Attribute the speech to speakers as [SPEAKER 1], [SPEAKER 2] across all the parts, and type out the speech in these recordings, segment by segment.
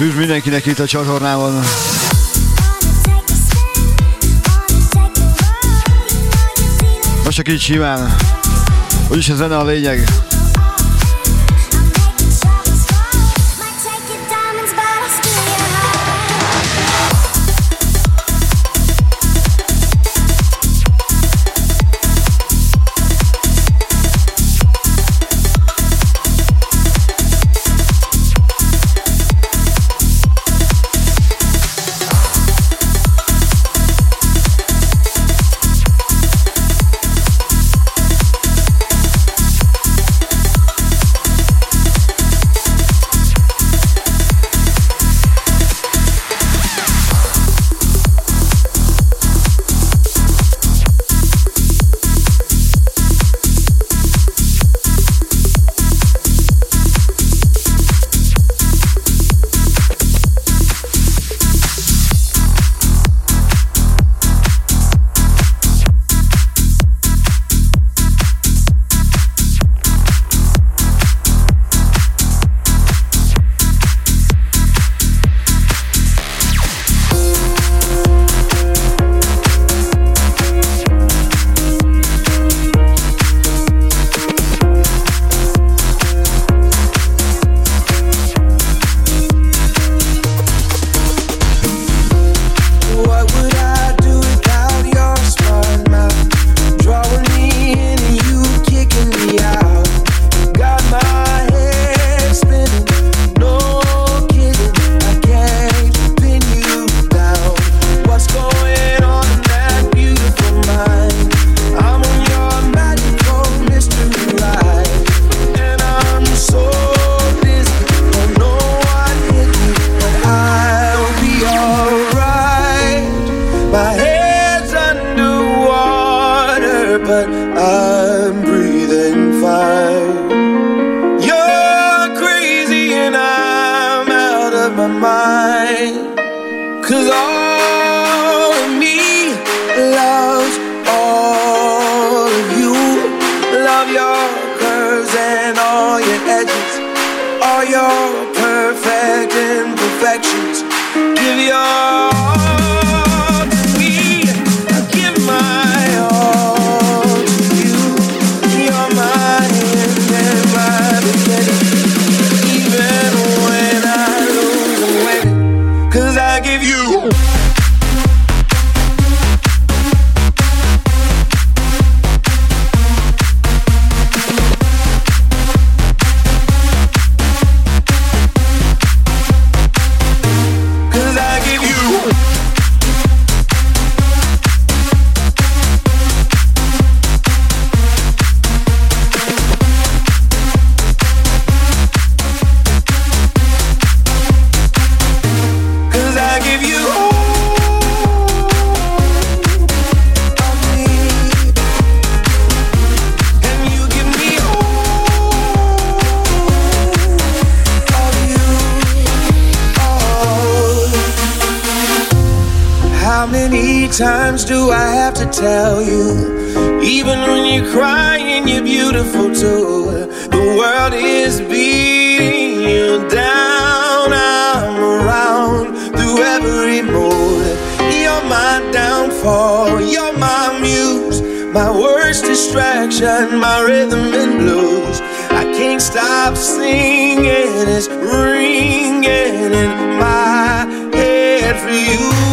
[SPEAKER 1] Üdv mindenkinek itt a csatornában. Most csak így simán. Úgyis a zene a lényeg.
[SPEAKER 2] Crying, you're beautiful too. The world is beating you down. I'm around through every mood. You're my downfall, you're my muse, my worst distraction, my rhythm and blues. I can't stop singing, it's ringing in my head for you.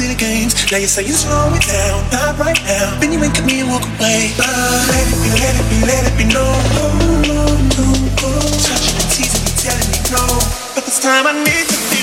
[SPEAKER 2] see games.
[SPEAKER 3] Now you say you slow it down, not right now. Then you wink at me and walk away. But let it be, let it be, let it be known. Oh, no, no, no. Touching and teasing me, telling me no. But this time I need to be.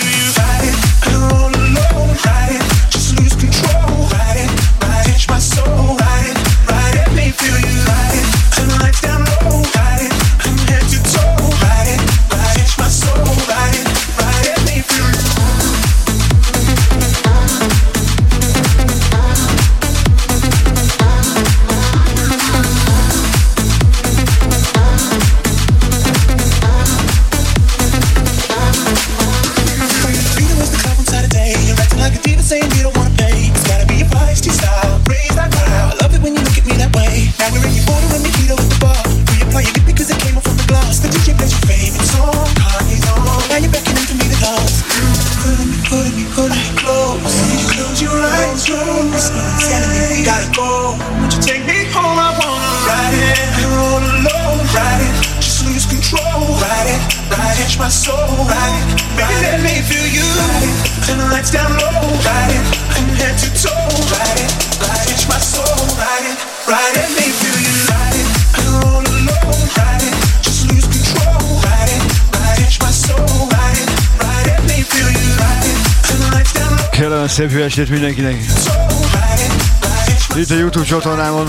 [SPEAKER 3] Estét mindenkinek. Itt a Youtube csatornámon.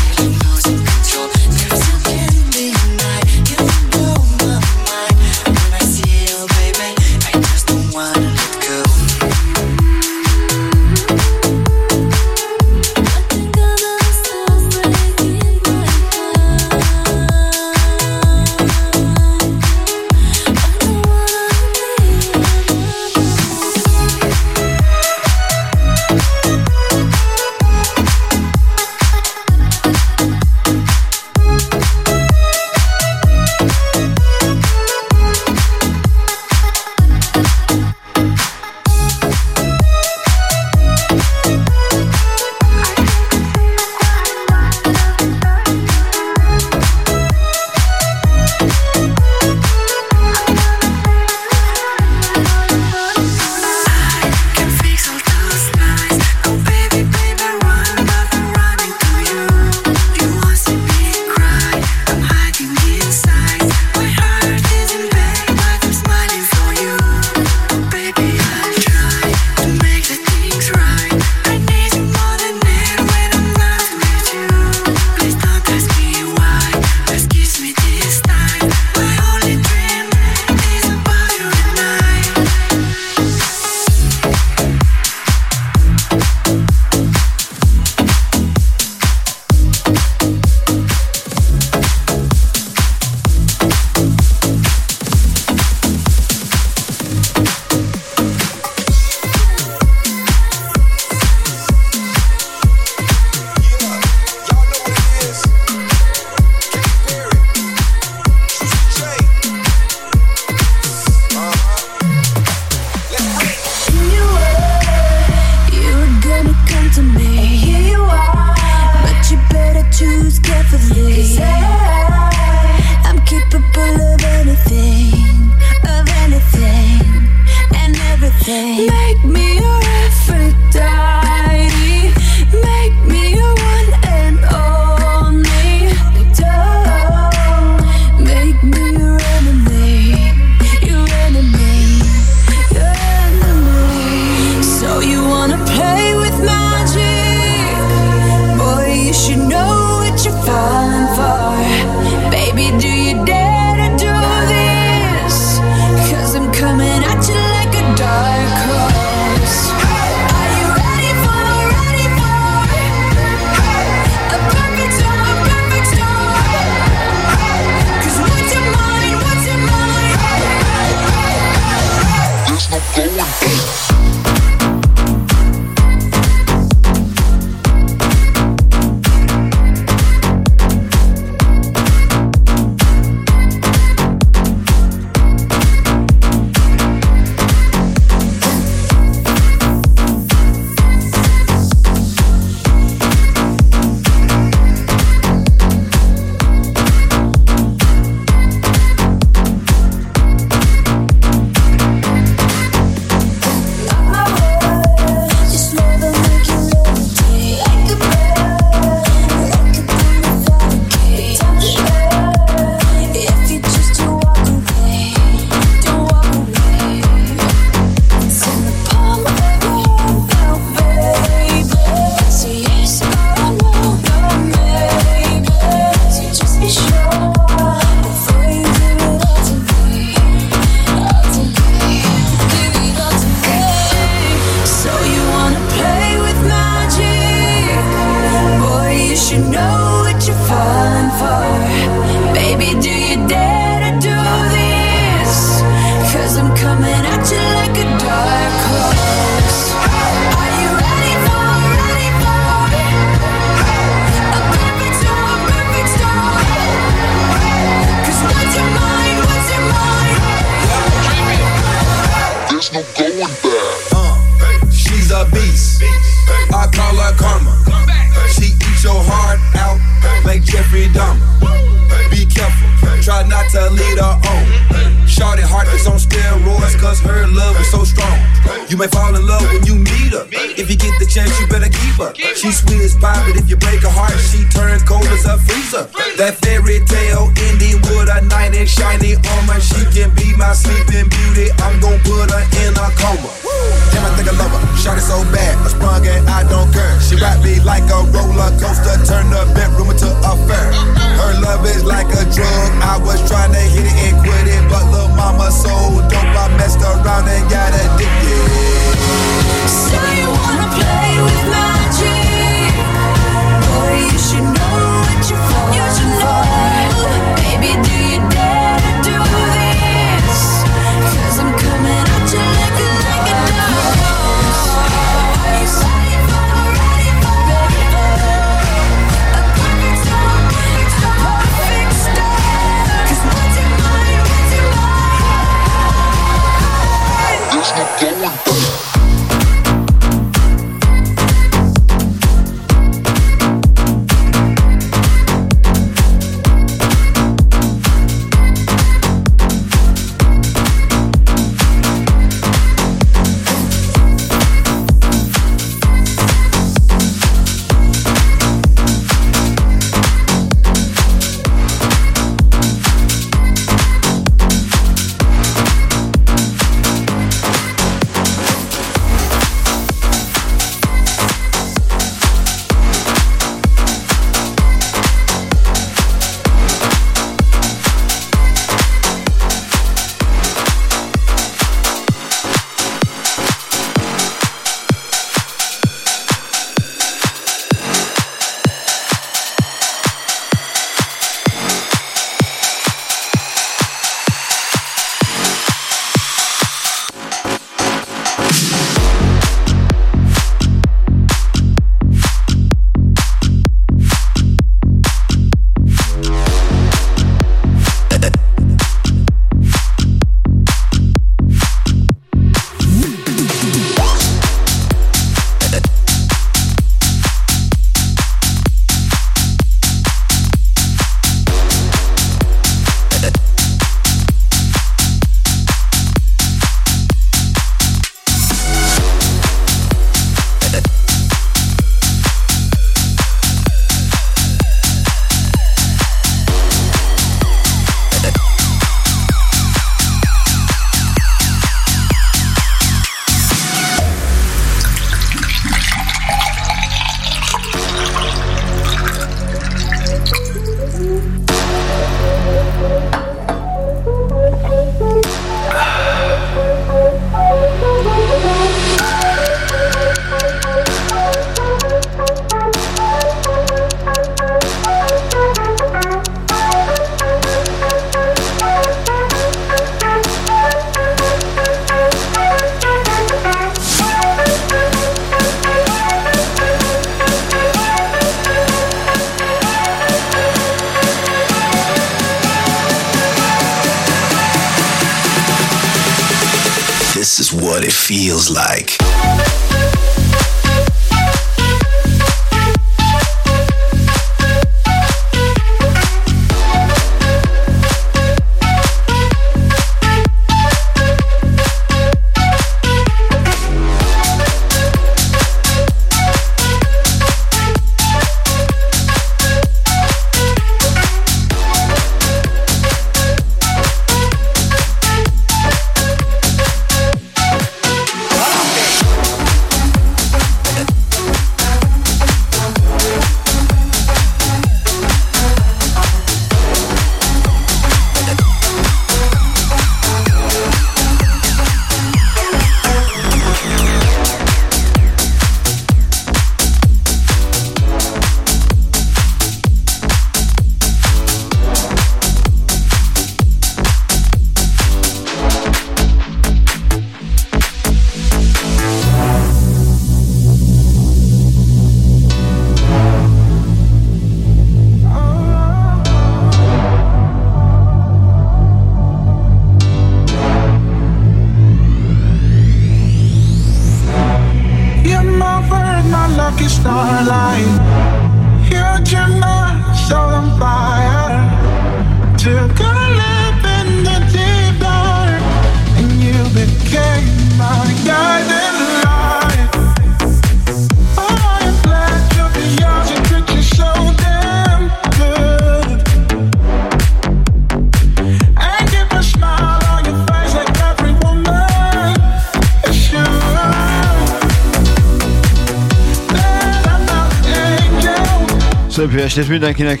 [SPEAKER 3] Estét mindenkinek!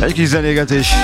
[SPEAKER 3] Egy kis zenégetés.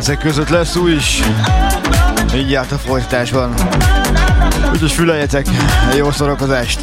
[SPEAKER 3] Kedvencek között lesz új is. Mindjárt a folytatásban. Úgyhogy füleljetek, jó szórakozást!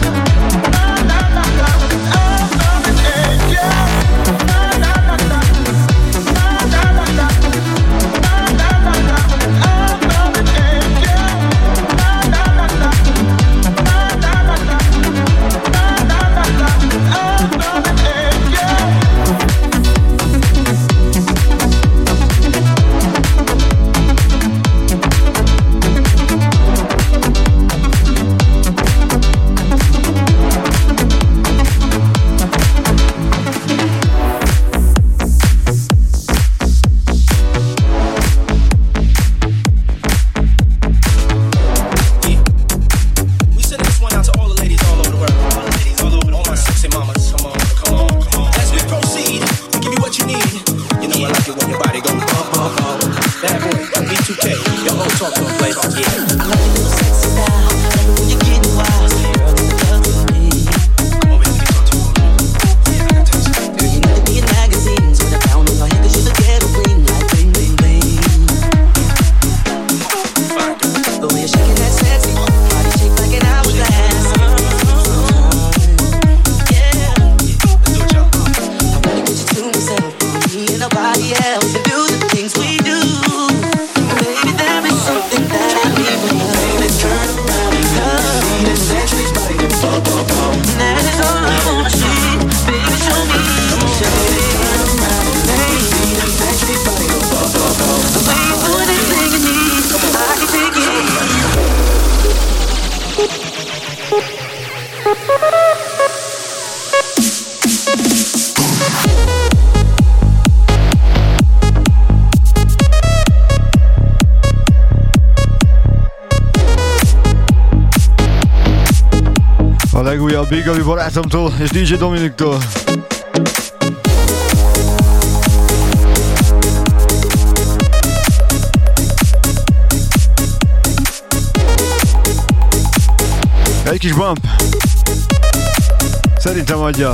[SPEAKER 3] Gabi barátomtól és DJ Dominiktól. Egy kis bump. Szerintem adja.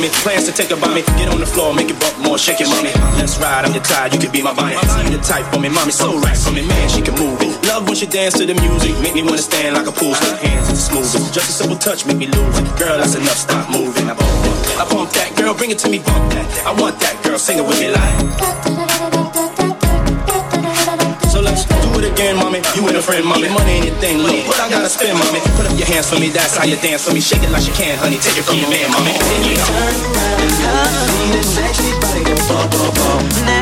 [SPEAKER 3] me. Plans to take about me. Get on the floor, make it bump more, shake it, mommy. Let's ride, I'm
[SPEAKER 4] your tide. you can be my Bonnie. See the type for me, mommy, so
[SPEAKER 5] right for
[SPEAKER 6] me, man,
[SPEAKER 7] she can move it.
[SPEAKER 8] Love when she
[SPEAKER 6] dance to the music, make me wanna stand like a pool stick. Hands to smooth. smoothest, just a simple touch make me lose it. Girl, that's enough, stop moving. I bump that, I bump that, girl, bring it to me, bump that. I want that, girl, sing it with me like. Again, mommy. You and a friend, mommy. Money ain't your thing, look. What I gotta spend, mommy. Put up your hands for me, that's how you dance for me. Shake it like you can, honey. Take it from your man, mommy. Then you turn around and see that sexy body go bum, bum,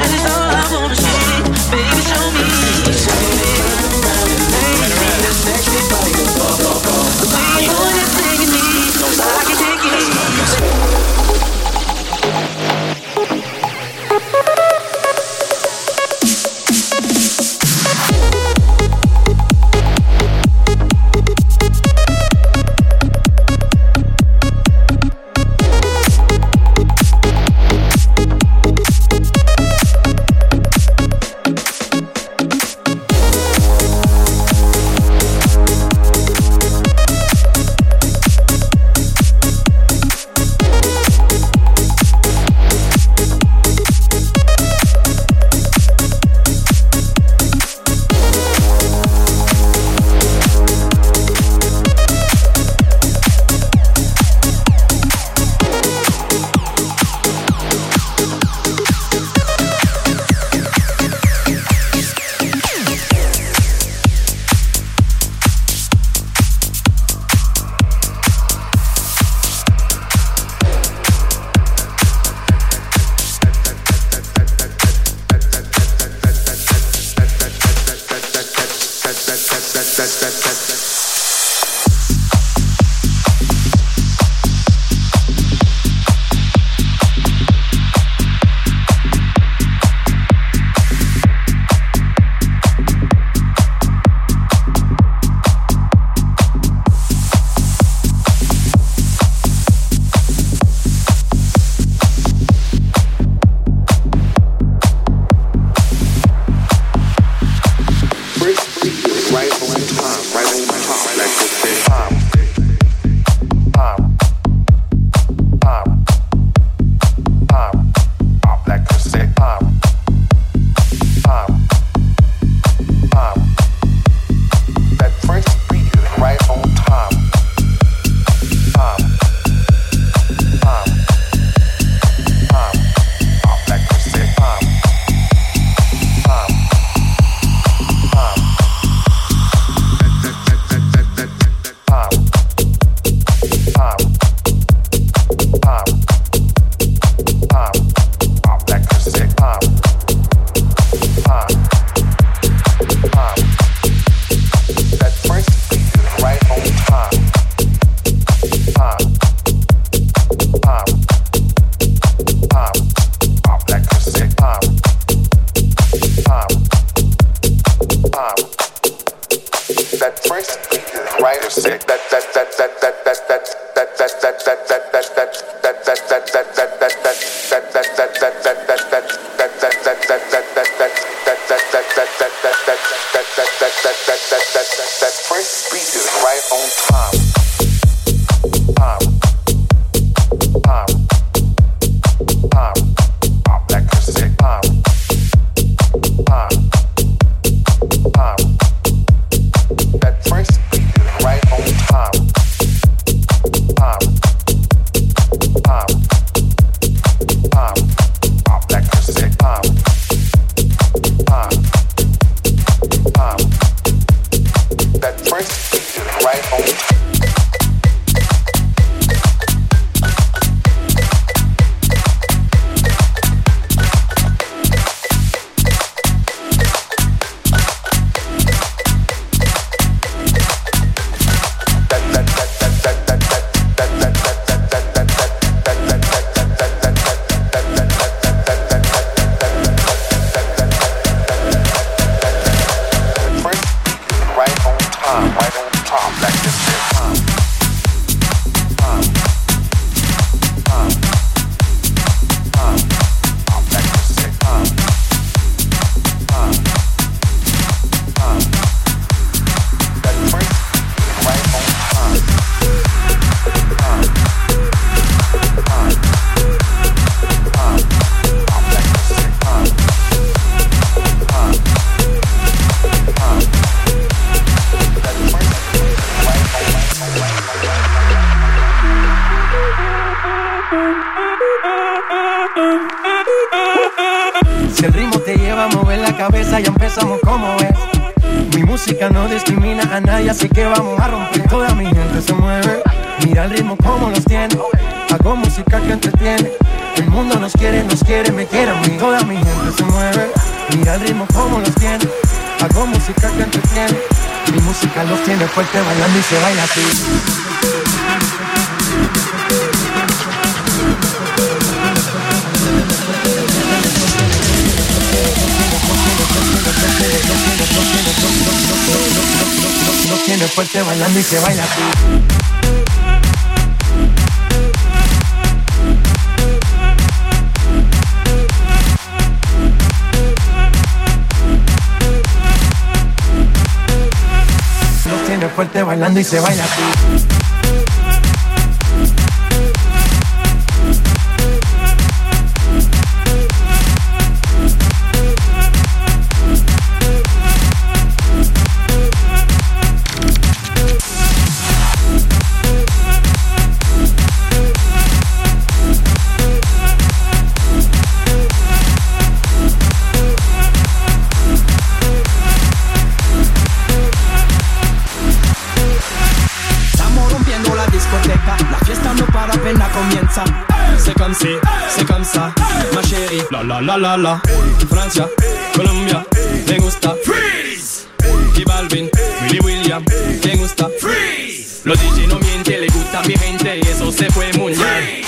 [SPEAKER 9] Los
[SPEAKER 10] DJ no mienten, le gusta mi gente y eso se fue muy bien.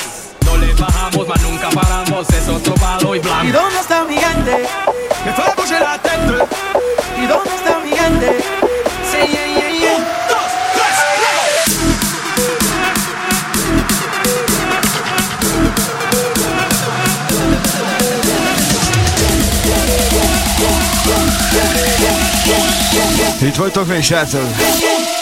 [SPEAKER 10] No le bajamos, mas nunca paramos, eso es robado y blanco.
[SPEAKER 9] ¿Y dónde está mi gente?
[SPEAKER 10] Me fue a la atento.
[SPEAKER 9] ¿Y dónde está mi gente? Sí, yeah, yeah, yeah.
[SPEAKER 11] Un, dos, tres, Itt vagytok még, srácok!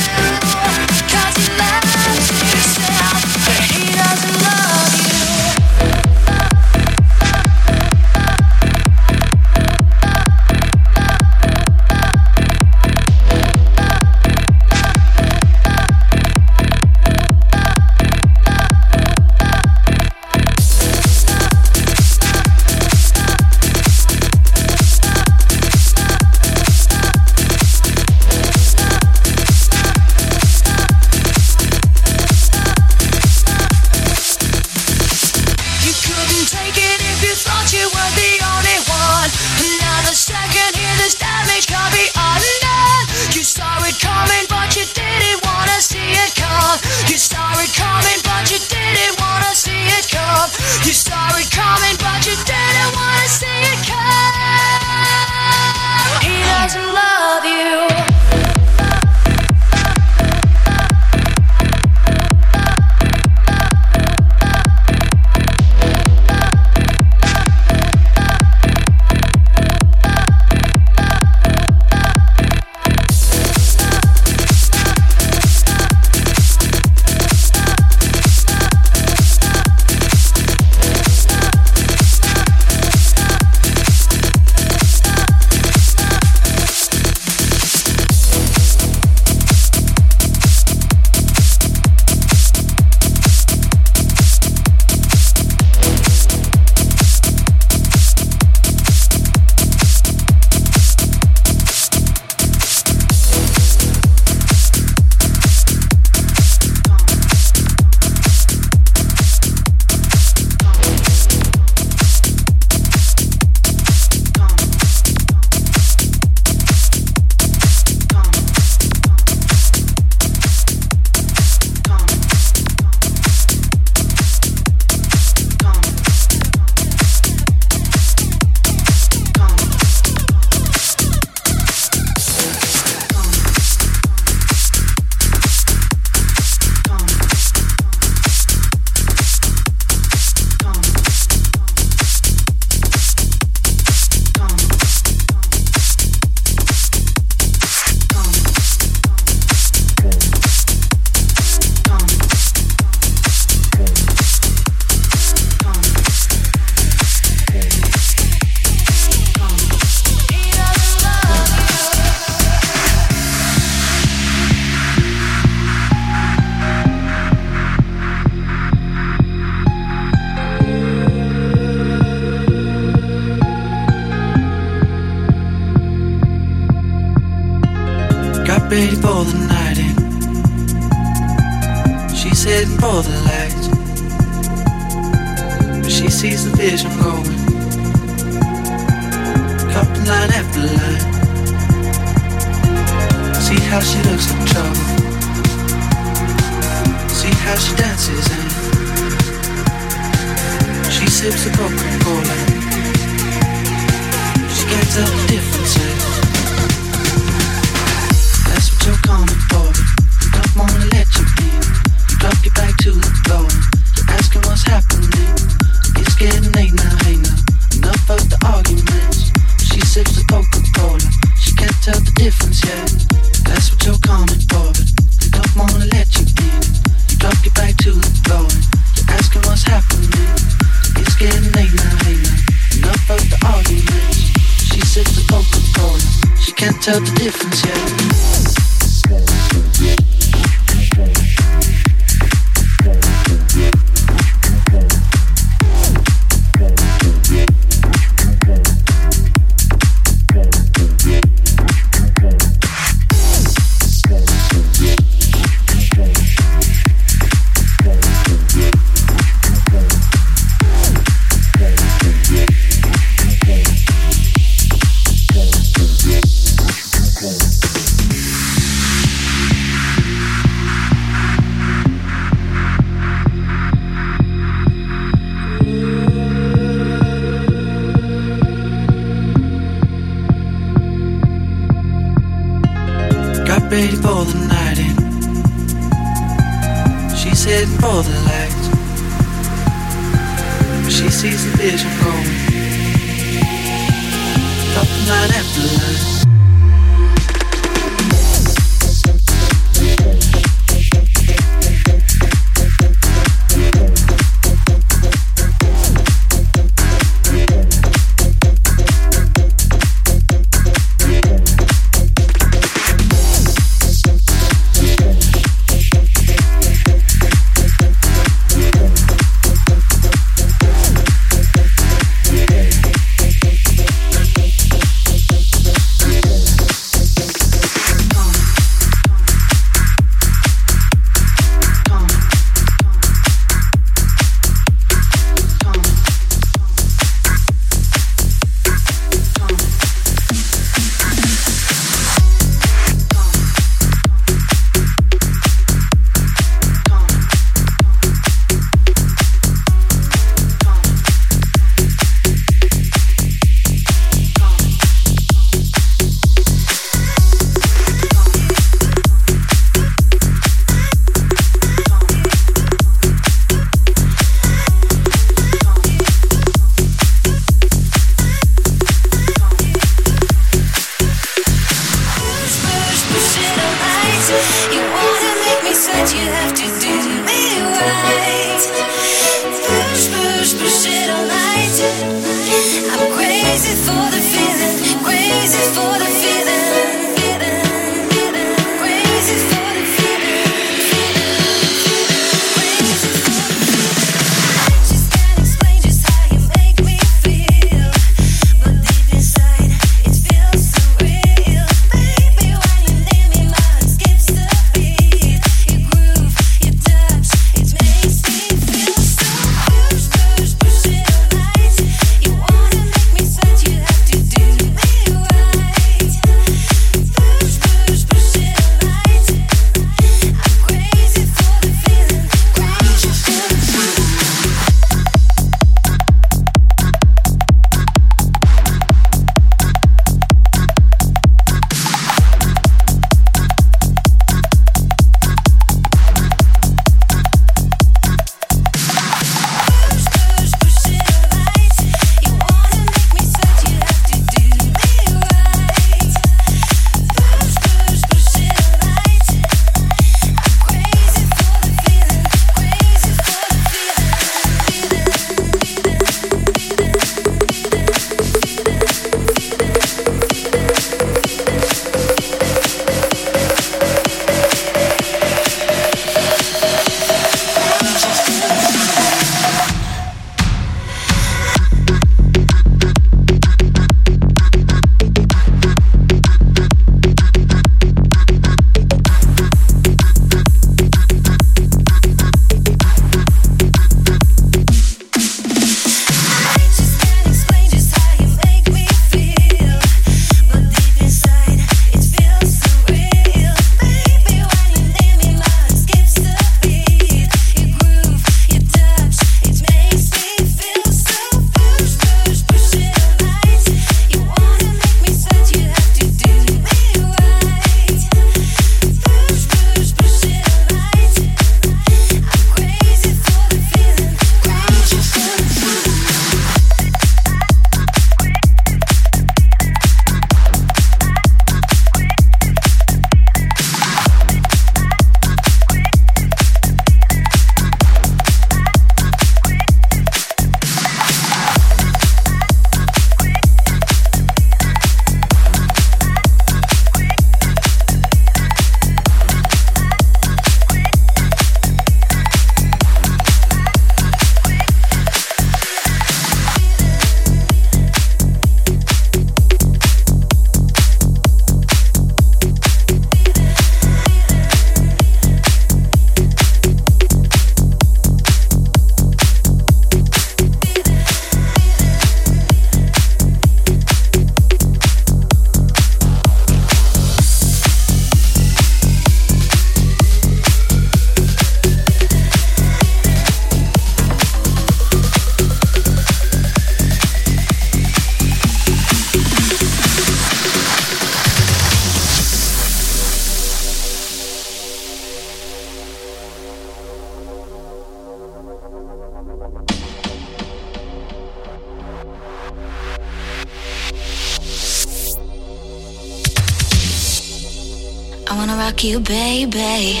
[SPEAKER 12] Wanna
[SPEAKER 5] rock you, baby.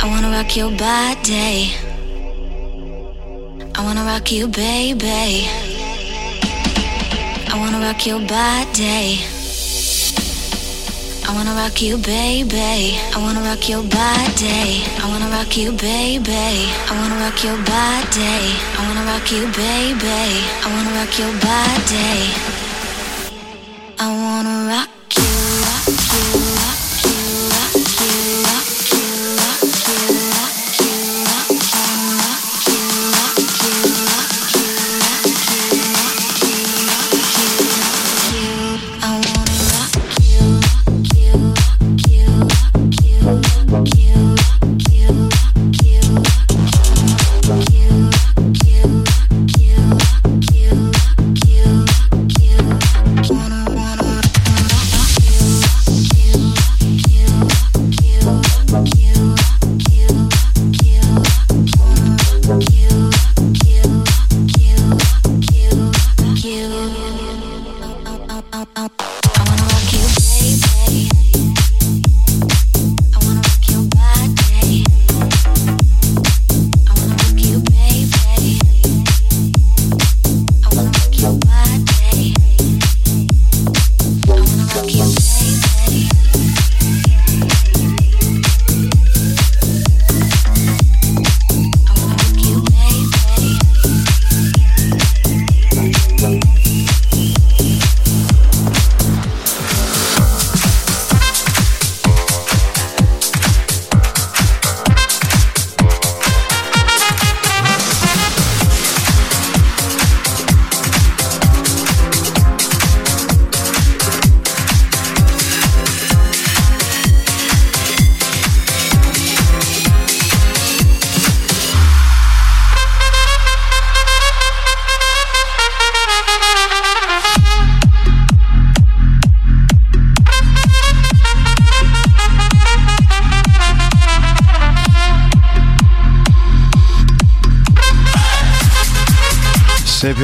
[SPEAKER 5] I wanna rock your body. I wanna rock you, baby. I wanna rock your body. I wanna rock you, baby. I wanna rock your body. I wanna rock you, baby. I wanna rock your body. I wanna rock you, baby. I wanna rock your body. I wanna rock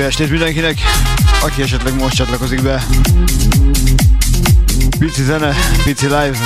[SPEAKER 8] estét mindenkinek, aki esetleg most csatlakozik be. Pici zene, pici live.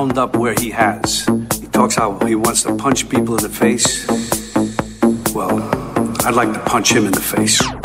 [SPEAKER 13] wound up where he has. He talks how he wants to punch people in the face. Well, I'd like to punch him in the face.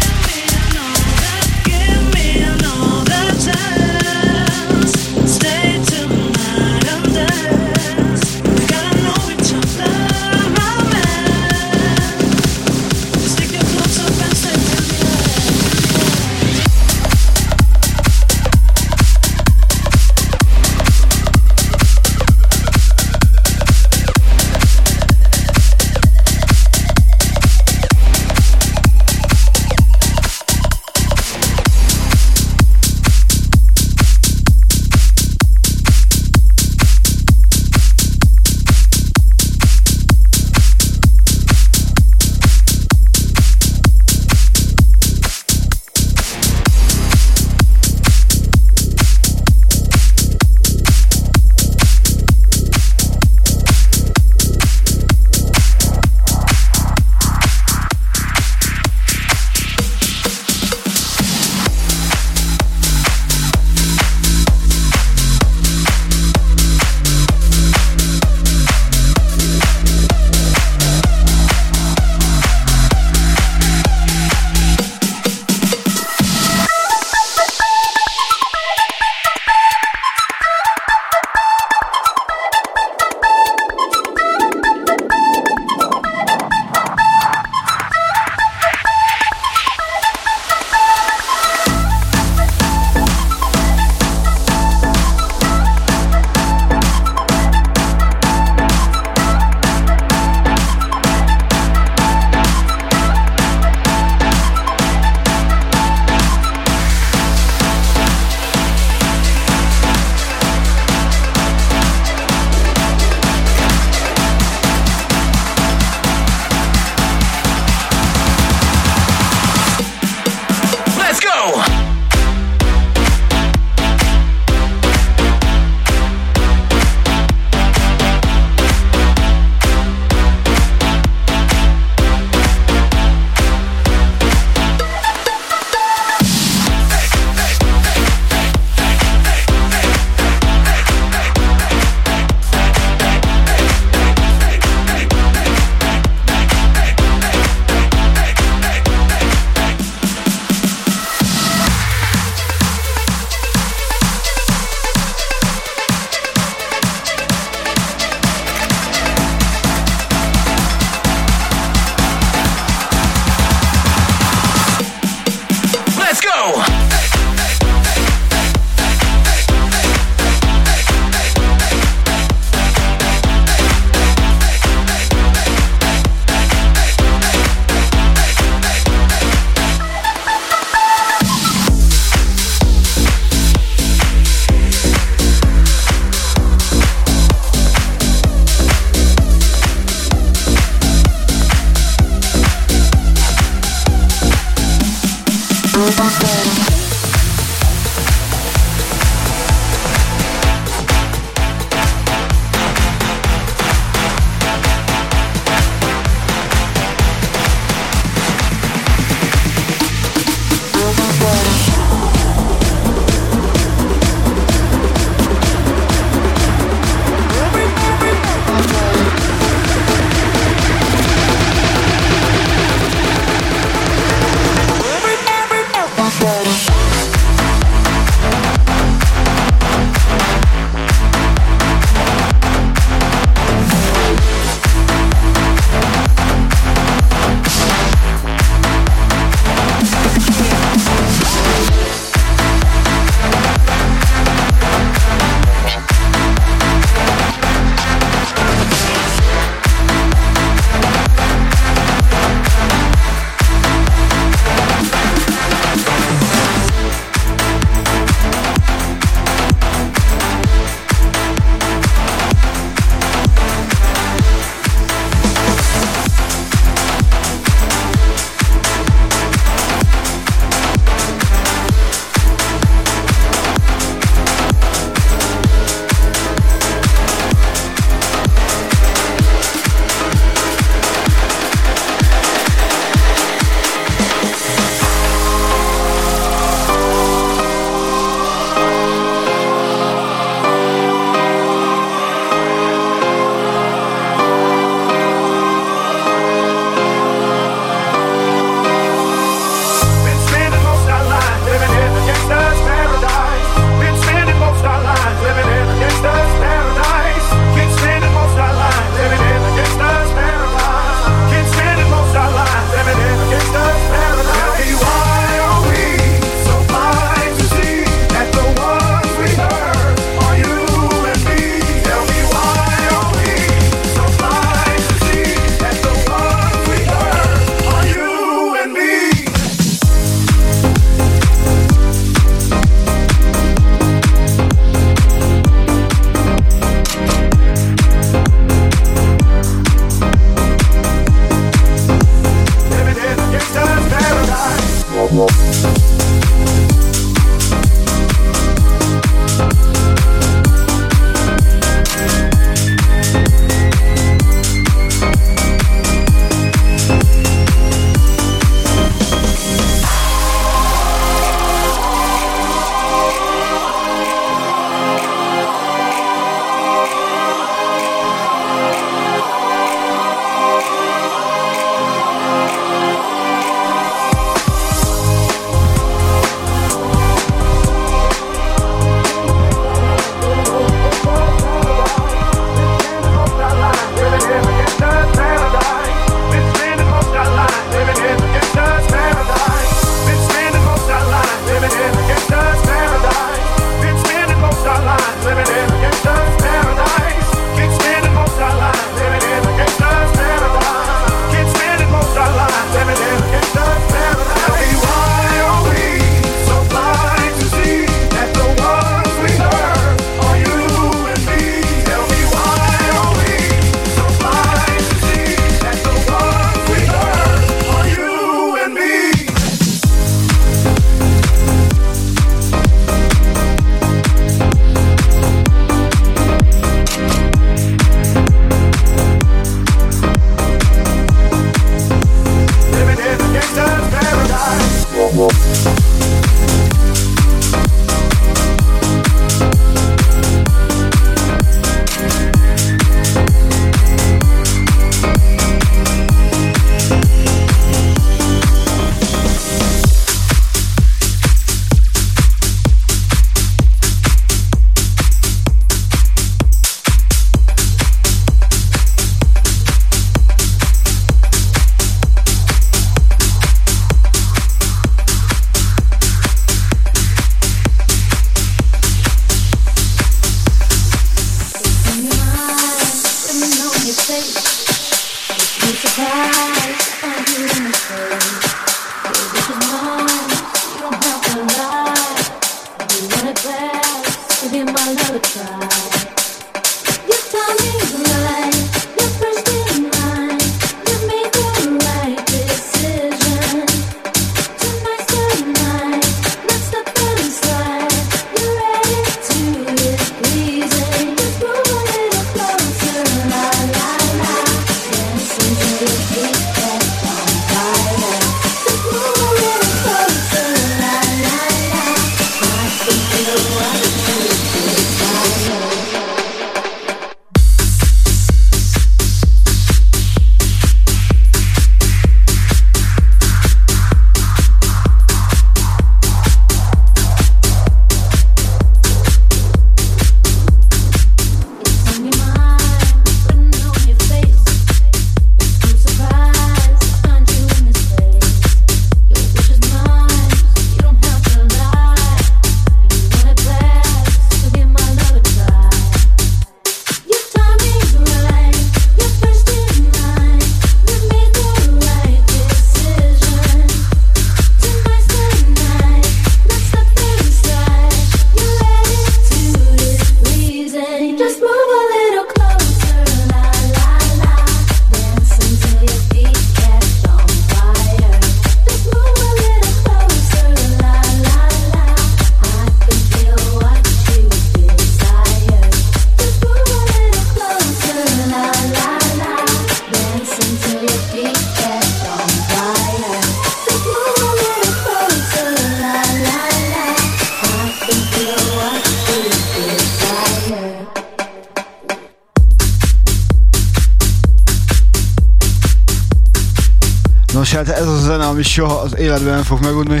[SPEAKER 8] Ami soha az életben nem fog megunni.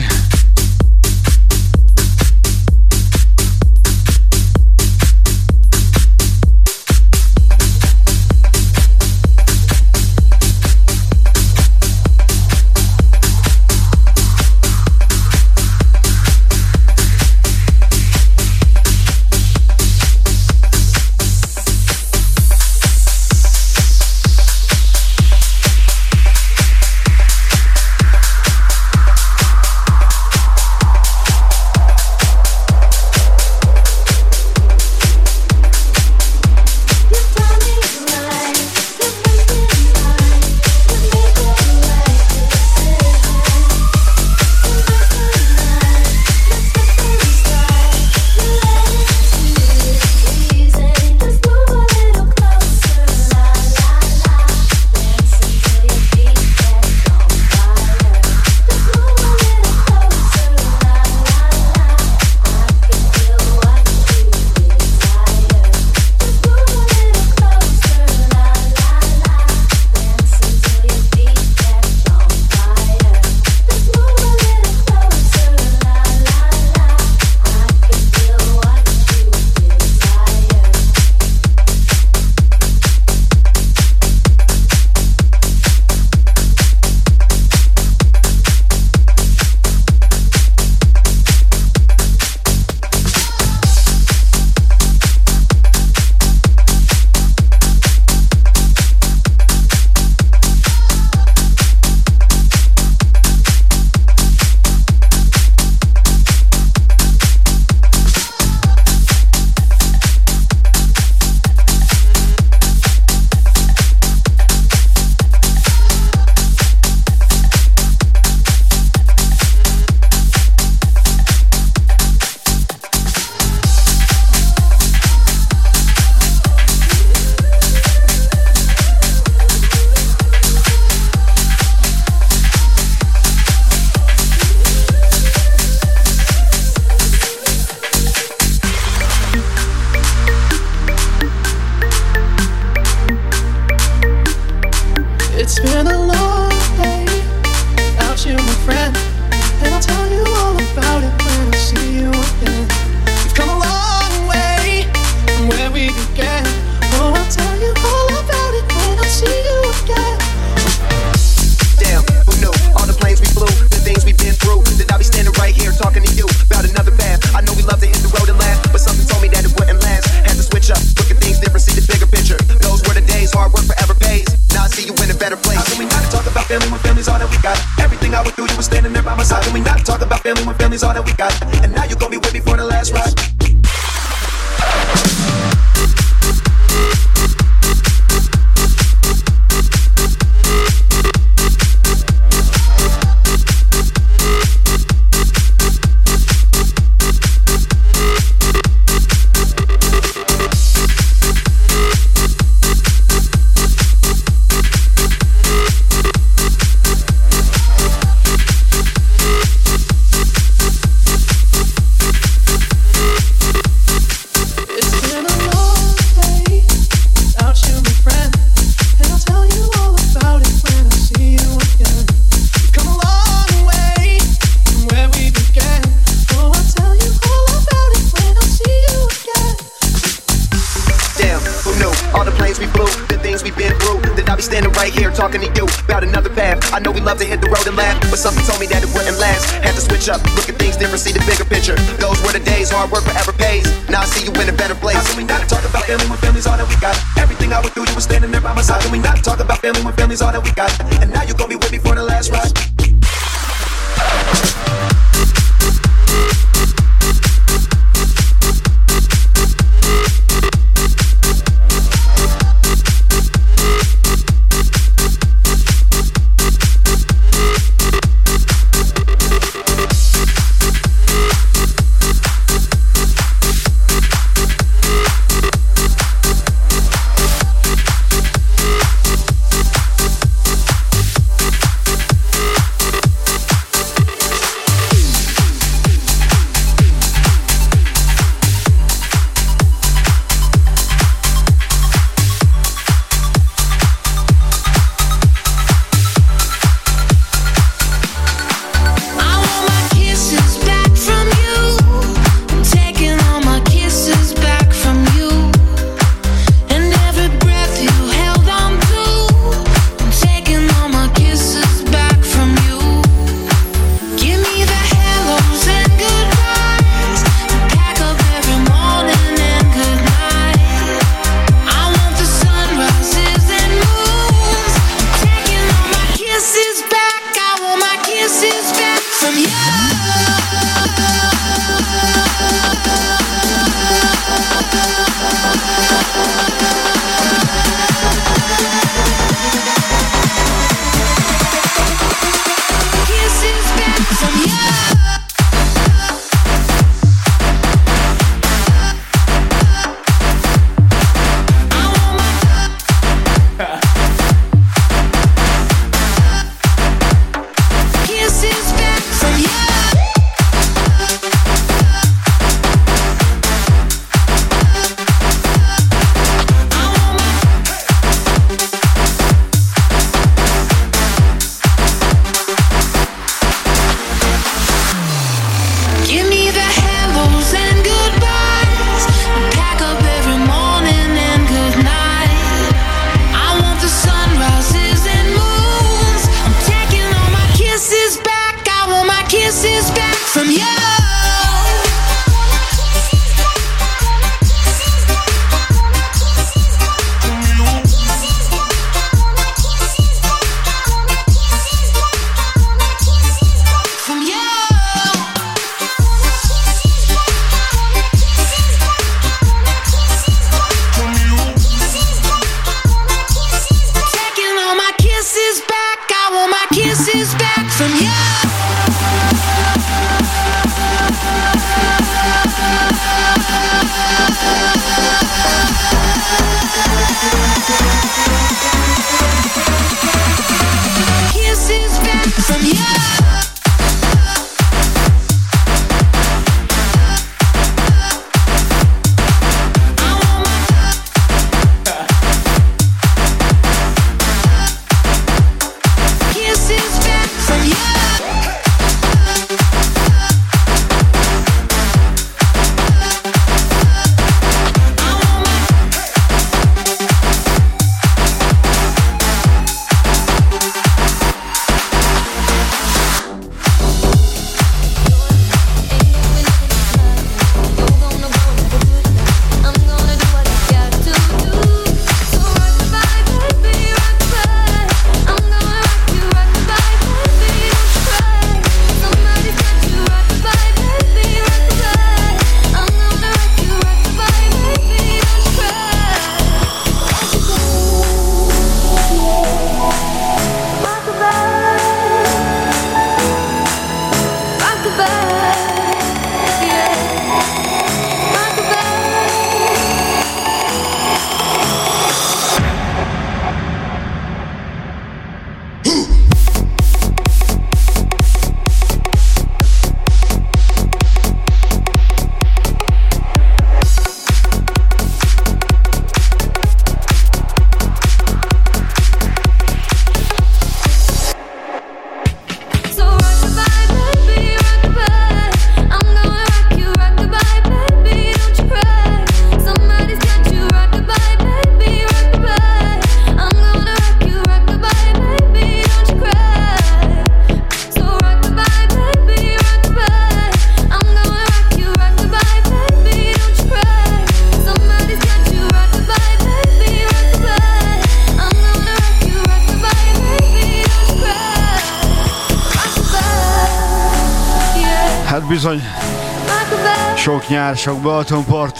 [SPEAKER 8] Sok nyár, sok Balatonpart,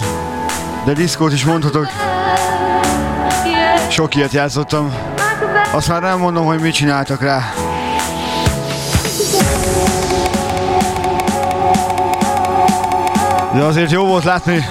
[SPEAKER 8] de diszkót is mondhatok. Sok ilyet játszottam. Azt már nem mondom, hogy mit csináltak rá. De azért jó volt látni,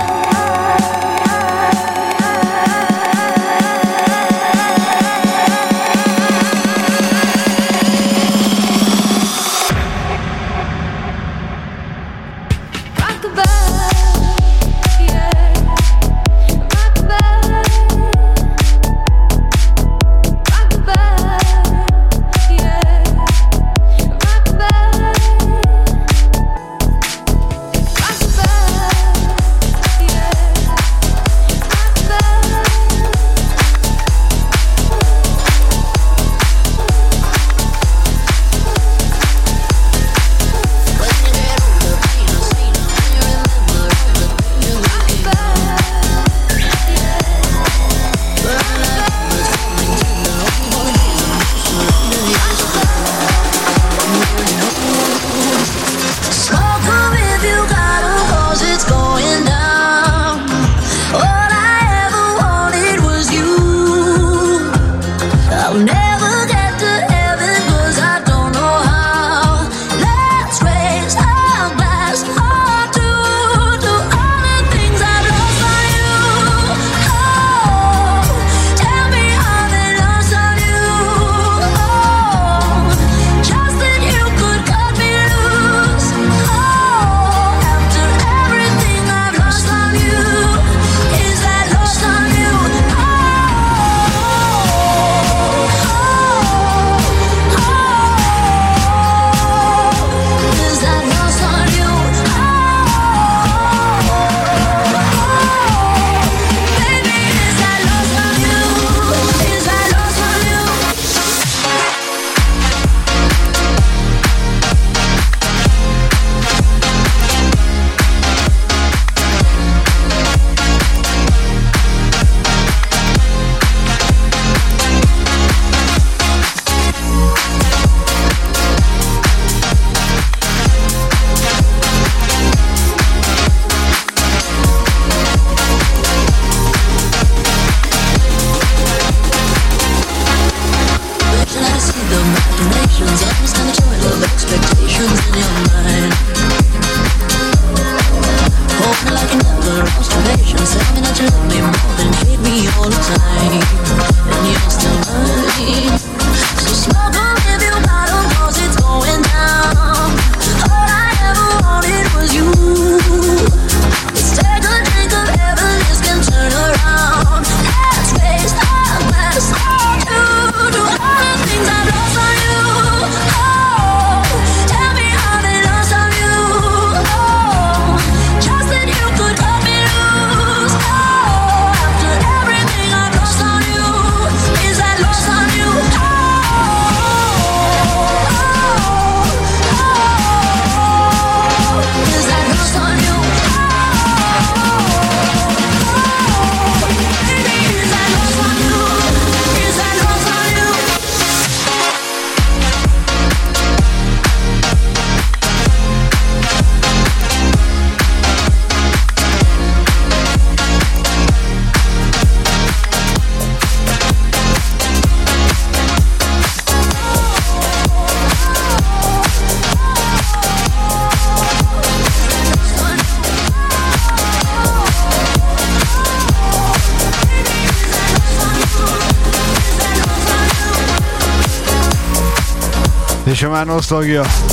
[SPEAKER 14] hermano Sogio.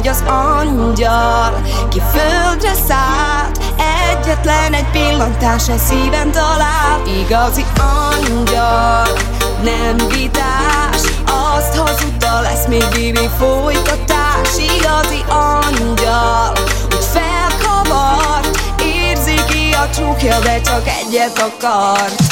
[SPEAKER 14] Vagy az angyal, ki földre szállt. Egyetlen egy pillantás egy szíven talál Igazi angyal, nem vitás. Azt hazudta lesz még bibi folytatás. Igazi angyal, úgy felkavart. Érzi ki a csukja, de csak egyet akart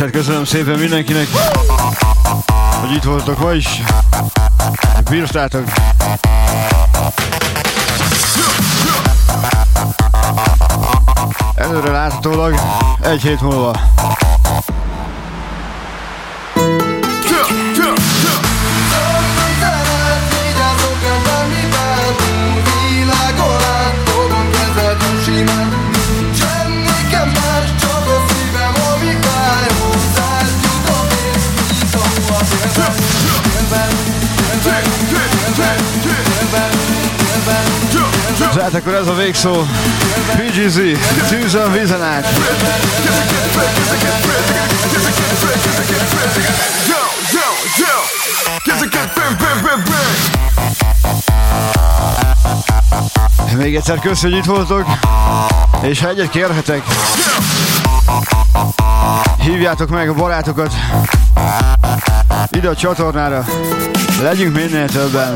[SPEAKER 15] hát köszönöm szépen mindenkinek, hogy itt voltak ma is. Bírtátok. Előre láthatólag egy hét múlva. Tehát akkor ez a végszó. PGZ, tűzön vízen át. Még egyszer kösz, hogy itt voltok, és ha egyet kérhetek, hívjátok meg a barátokat ide a csatornára, legyünk minél többen.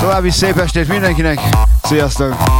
[SPEAKER 15] További szép estét mindenkinek, sziasztok!